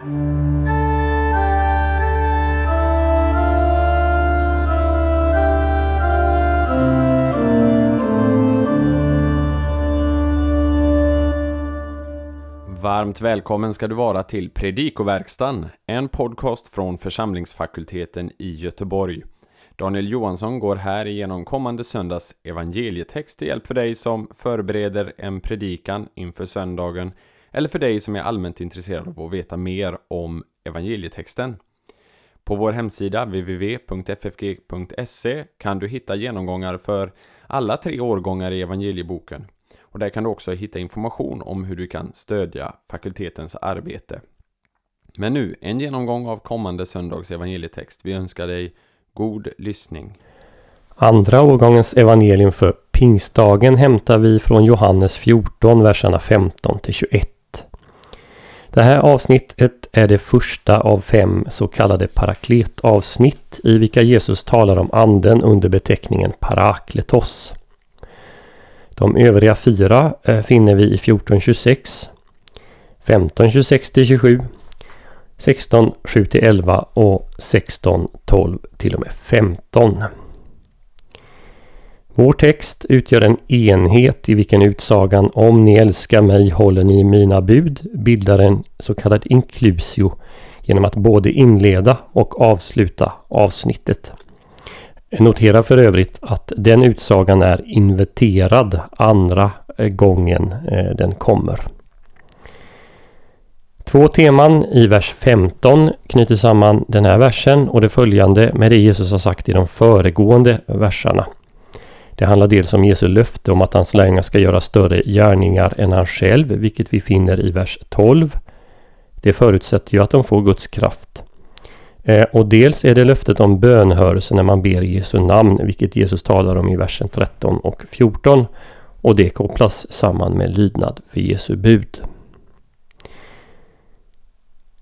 Varmt välkommen ska du vara till Predikoverkstan, en podcast från församlingsfakulteten i Göteborg. Daniel Johansson går här igenom kommande söndags evangelietext till hjälp för dig som förbereder en predikan inför söndagen eller för dig som är allmänt intresserad av att veta mer om evangelietexten. På vår hemsida www.ffg.se kan du hitta genomgångar för alla tre årgångar i evangelieboken. Och där kan du också hitta information om hur du kan stödja fakultetens arbete. Men nu, en genomgång av kommande söndags evangelietext. Vi önskar dig god lyssning. Andra årgångens evangelium för pingstdagen hämtar vi från Johannes 14, verserna 15 till 21. Det här avsnittet är det första av fem så kallade parakletavsnitt i vilka Jesus talar om anden under beteckningen parakletos. De övriga fyra eh, finner vi i 14.26, 15.26 27, 16 7 11 och 16 12 till och med 15. Vår text utgör en enhet i vilken utsagan om ni älskar mig håller ni mina bud bildar en så kallad inklusio genom att både inleda och avsluta avsnittet. Notera för övrigt att den utsagan är inverterad andra eh, gången eh, den kommer. Två teman i vers 15 knyter samman den här versen och det följande med det Jesus har sagt i de föregående verserna. Det handlar dels om Jesu löfte om att hans lärjungar ska göra större gärningar än han själv, vilket vi finner i vers 12. Det förutsätter ju att de får Guds kraft. Eh, och dels är det löftet om bönhörelse när man ber i Jesu namn, vilket Jesus talar om i versen 13 och 14. Och det kopplas samman med lydnad för Jesu bud.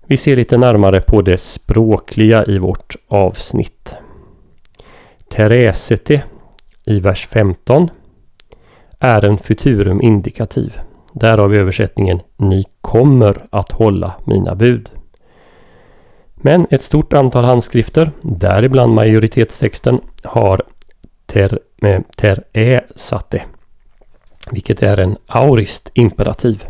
Vi ser lite närmare på det språkliga i vårt avsnitt. Teresete i vers 15 är en futurum indikativ. Därav översättningen Ni kommer att hålla mina bud. Men ett stort antal handskrifter, däribland majoritetstexten, har ter, eh, ter e satte, vilket är en aurist imperativ.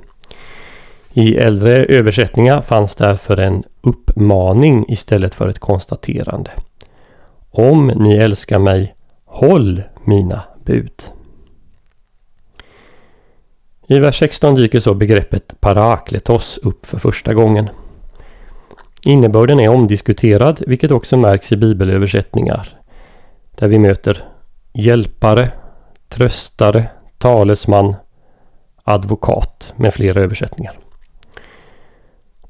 I äldre översättningar fanns därför en uppmaning istället för ett konstaterande. Om ni älskar mig, håll mina bud. I vers 16 dyker så begreppet parakletos upp för första gången. Innebörden är omdiskuterad, vilket också märks i bibelöversättningar. Där vi möter hjälpare, tröstare, talesman, advokat med flera översättningar.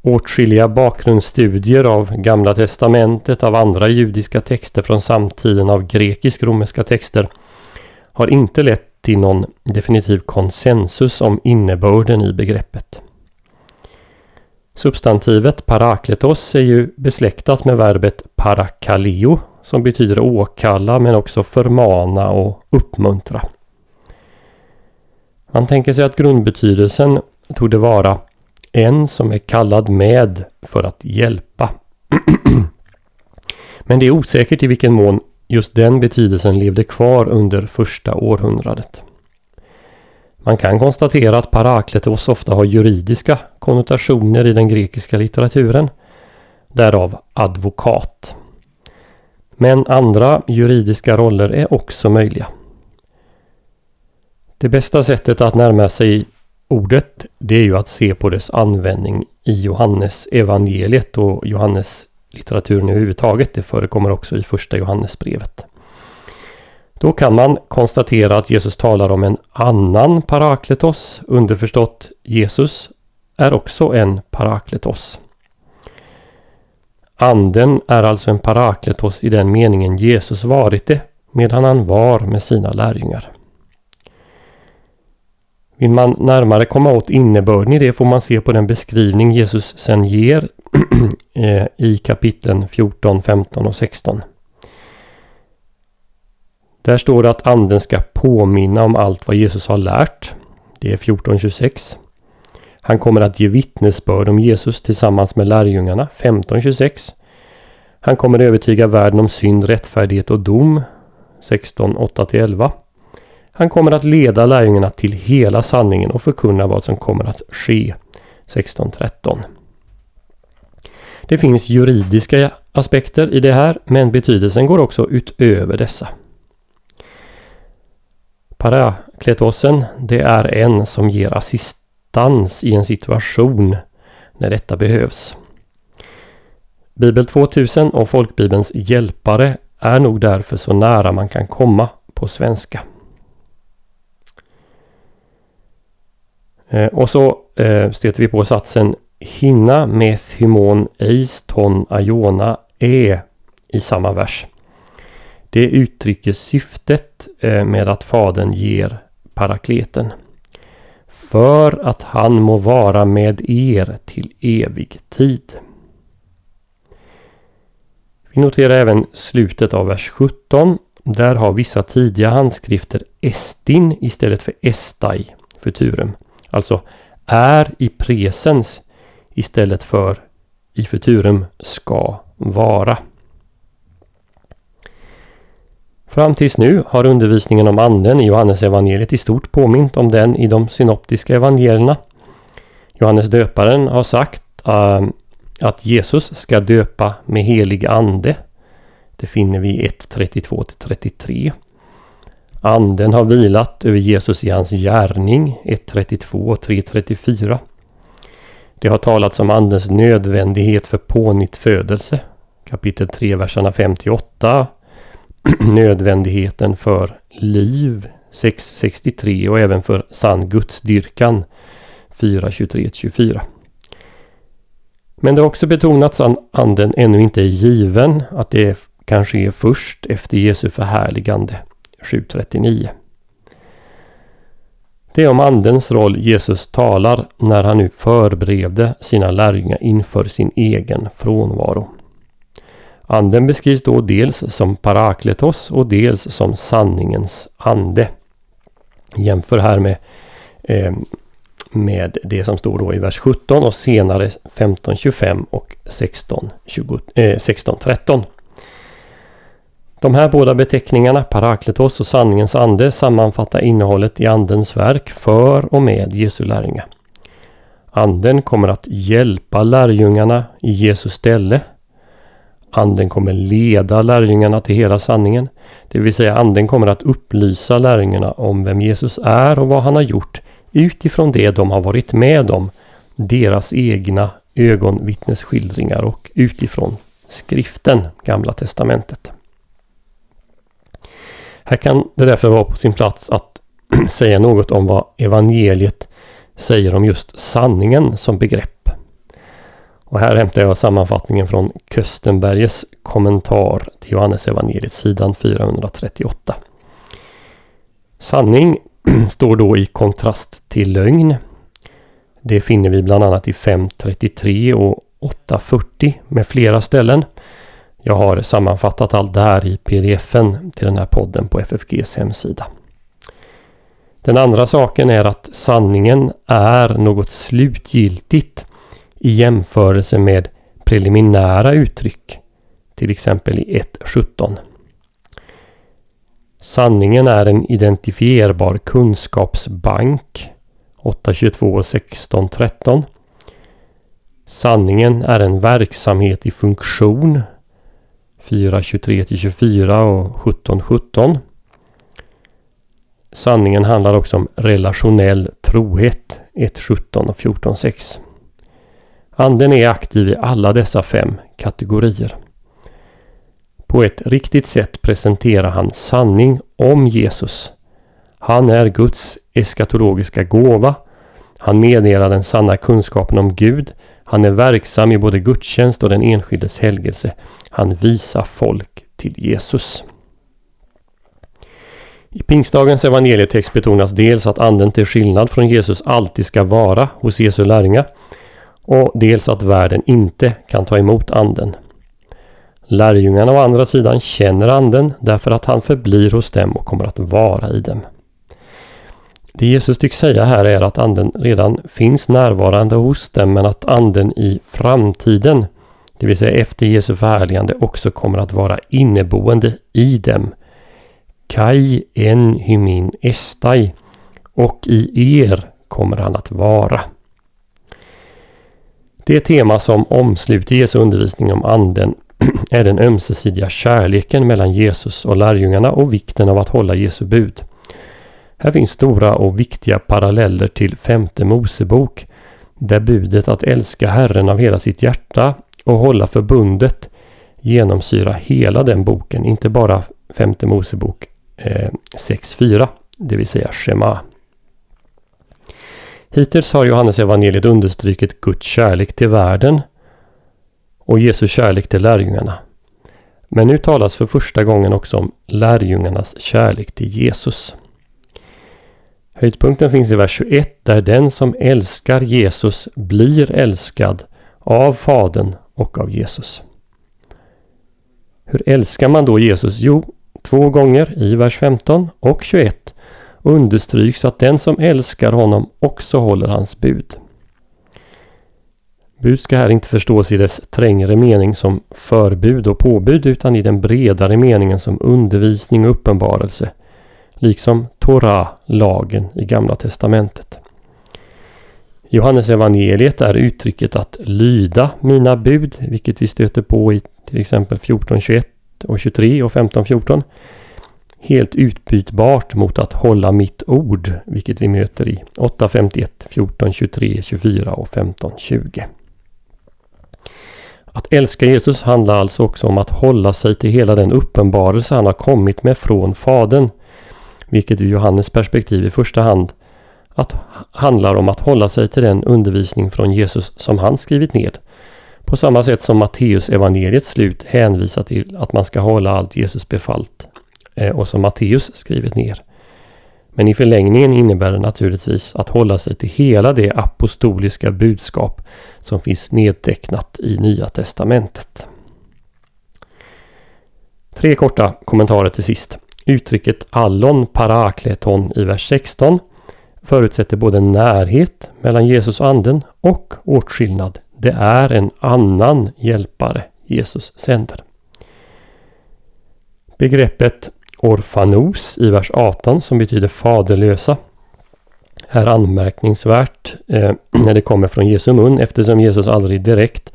Åtskilliga bakgrundsstudier av Gamla Testamentet, av andra judiska texter från samtiden, av grekisk-romerska texter har inte lett till någon definitiv konsensus om innebörden i begreppet. Substantivet parakletos är ju besläktat med verbet parakaleo som betyder åkalla men också förmana och uppmuntra. Man tänker sig att grundbetydelsen tog det vara en som är kallad med för att hjälpa. Men det är osäkert i vilken mån just den betydelsen levde kvar under första århundradet. Man kan konstatera att parakletos ofta har juridiska konnotationer i den grekiska litteraturen. Därav advokat. Men andra juridiska roller är också möjliga. Det bästa sättet att närma sig ordet det är ju att se på dess användning i Johannes evangeliet och Johannes litteraturen överhuvudtaget. Det förekommer också i första Johannesbrevet. Då kan man konstatera att Jesus talar om en annan parakletos. Underförstått Jesus är också en parakletos. Anden är alltså en parakletos i den meningen Jesus varit det medan han var med sina lärjungar. Vill man närmare komma åt innebörden i det får man se på den beskrivning Jesus sen ger Eh, i kapitlen 14, 15 och 16. Där står det att anden ska påminna om allt vad Jesus har lärt. Det är 14.26. Han kommer att ge vittnesbörd om Jesus tillsammans med lärjungarna 15.26. Han kommer övertyga världen om synd, rättfärdighet och dom 16.8-11. Han kommer att leda lärjungarna till hela sanningen och förkunna vad som kommer att ske 16.13. Det finns juridiska aspekter i det här men betydelsen går också utöver dessa. Parakletosen, det är en som ger assistans i en situation när detta behövs. Bibel 2000 och Folkbibelns hjälpare är nog därför så nära man kan komma på svenska. Eh, och så eh, stöter vi på satsen Hinna meth hymon eis ton aiona e i samma vers. Det uttrycker syftet eh, med att Fadern ger parakleten. För att han må vara med er till evig tid. Vi noterar även slutet av vers 17. Där har vissa tidiga handskrifter estin istället för estai, futurum. Alltså är i presens istället för i futurum ska vara. Fram tills nu har undervisningen om anden i Johannes evangeliet i stort påmint om den i de synoptiska evangelierna. Johannes döparen har sagt uh, att Jesus ska döpa med helig ande. Det finner vi i 1.32-33. Anden har vilat över Jesus i hans gärning 1.32 och 3.34. Det har talats om Andens nödvändighet för pånyttfödelse. Kapitel 3, verserna 58. Nödvändigheten för liv 6.63 och även för sann gudsdyrkan 4.23-24. Men det har också betonats att anden ännu inte är given, att det kan ske först efter Jesu förhärligande 7.39. Det är om Andens roll Jesus talar när han nu förberedde sina lärjungar inför sin egen frånvaro. Anden beskrivs då dels som parakletos och dels som sanningens ande. Jämför här med, eh, med det som står då i vers 17 och senare 15.25 och 16.13. Eh, 16, de här båda beteckningarna, Parakletos och sanningens ande, sammanfattar innehållet i Andens verk för och med Jesu lärjungar. Anden kommer att hjälpa lärjungarna i Jesus ställe. Anden kommer leda lärjungarna till hela sanningen. Det vill säga anden kommer att upplysa lärjungarna om vem Jesus är och vad han har gjort utifrån det de har varit med om. Deras egna ögonvittnesskildringar och utifrån skriften, Gamla Testamentet. Här kan det därför vara på sin plats att säga något om vad evangeliet säger om just sanningen som begrepp. Och här hämtar jag sammanfattningen från Köstenberges kommentar till Johannes evangeliet sidan 438. Sanning står då i kontrast till lögn. Det finner vi bland annat i 5.33 och 8.40 med flera ställen. Jag har sammanfattat allt det här i pdfen till den här podden på FFGs hemsida. Den andra saken är att sanningen är något slutgiltigt i jämförelse med preliminära uttryck, till exempel i 1.17. Sanningen är en identifierbar kunskapsbank 8.22 och 16.13. Sanningen är en verksamhet i funktion 4.23 till 24 och 17.17. Sanningen handlar också om relationell trohet 1.17 och 14.6. Anden är aktiv i alla dessa fem kategorier. På ett riktigt sätt presenterar han sanning om Jesus. Han är Guds eskatologiska gåva. Han meddelar den sanna kunskapen om Gud. Han är verksam i både gudstjänst och den enskildes helgelse. Han visar folk till Jesus. I pingstdagens evangelietext betonas dels att anden till skillnad från Jesus alltid ska vara hos Jesu lärjungar och dels att världen inte kan ta emot anden. Lärjungarna å andra sidan känner anden därför att han förblir hos dem och kommer att vara i dem. Det Jesus tycks säga här är att anden redan finns närvarande hos dem men att anden i framtiden, det vill säga efter Jesu förhärligande, också kommer att vara inneboende i dem. Kai en hymin estai och i er kommer han att vara. Det tema som omsluter Jesu undervisning om anden är den ömsesidiga kärleken mellan Jesus och lärjungarna och vikten av att hålla Jesu bud. Här finns stora och viktiga paralleller till femte Mosebok där budet att älska Herren av hela sitt hjärta och hålla förbundet genomsyra hela den boken, inte bara femte Mosebok eh, 6.4, det vill säga Shema. Hittills har Johannes evangeliet understrukit Guds kärlek till världen och Jesu kärlek till lärjungarna. Men nu talas för första gången också om lärjungarnas kärlek till Jesus. Höjdpunkten finns i vers 21 där den som älskar Jesus blir älskad av Fadern och av Jesus. Hur älskar man då Jesus? Jo, två gånger i vers 15 och 21 understryks att den som älskar honom också håller hans bud. Bud ska här inte förstås i dess trängre mening som förbud och påbud utan i den bredare meningen som undervisning och uppenbarelse. Liksom Torah, lagen i Gamla Testamentet. Johannes evangeliet är uttrycket att lyda mina bud, vilket vi stöter på i till exempel 14.21 och 23 och 15.14 helt utbytbart mot att hålla mitt ord, vilket vi möter i 8.51, 14.23, 24 och 15.20. Att älska Jesus handlar alltså också om att hålla sig till hela den uppenbarelse han har kommit med från Fadern, vilket ur Johannes perspektiv i första hand att handlar om att hålla sig till den undervisning från Jesus som han skrivit ned. På samma sätt som Matteus evangeliets slut hänvisar till att man ska hålla allt Jesus befallt eh, och som Matteus skrivit ner. Men i förlängningen innebär det naturligtvis att hålla sig till hela det apostoliska budskap som finns nedtecknat i Nya Testamentet. Tre korta kommentarer till sist. Uttrycket allon parakleton i vers 16 förutsätter både närhet mellan Jesus och anden och åtskillnad. Det är en annan hjälpare Jesus sänder. Begreppet orfanos i vers 18 som betyder faderlösa är anmärkningsvärt eh, när det kommer från Jesu mun eftersom Jesus aldrig direkt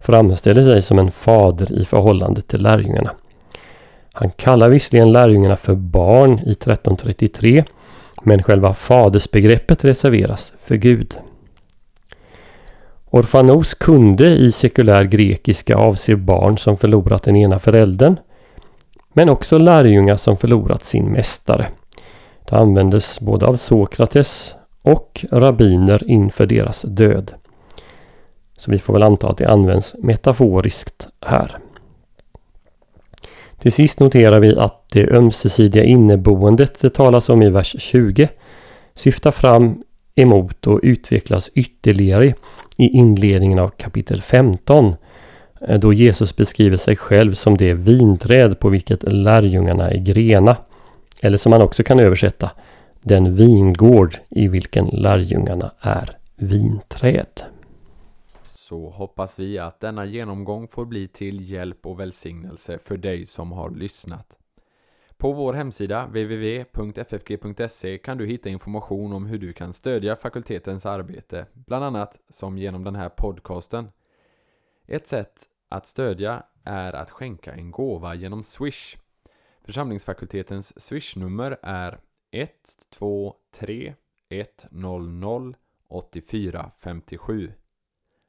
framställer sig som en fader i förhållande till lärjungarna. Han kallar visserligen lärjungarna för barn i 1333 men själva fadersbegreppet reserveras för Gud. Orfanos kunde i sekulär grekiska avse barn som förlorat den ena föräldern men också lärjungar som förlorat sin mästare. Det användes både av Sokrates och rabbiner inför deras död. Så vi får väl anta att det används metaforiskt här. Till sist noterar vi att det ömsesidiga inneboendet det talas om i vers 20 syftar fram emot och utvecklas ytterligare i inledningen av kapitel 15 eh, då Jesus beskriver sig själv som det vinträd på vilket lärjungarna är grena. Eller som man också kan översätta, den vingård i vilken lärjungarna är vinträd. Så hoppas vi att denna genomgång får bli till hjälp och välsignelse för dig som har lyssnat. På vår hemsida www.ffg.se kan du hitta information om hur du kan stödja fakultetens arbete, bland annat som genom den här podcasten. Ett sätt att stödja är att skänka en gåva genom Swish. Församlingsfakultetens Swish-nummer är 123 100 8457.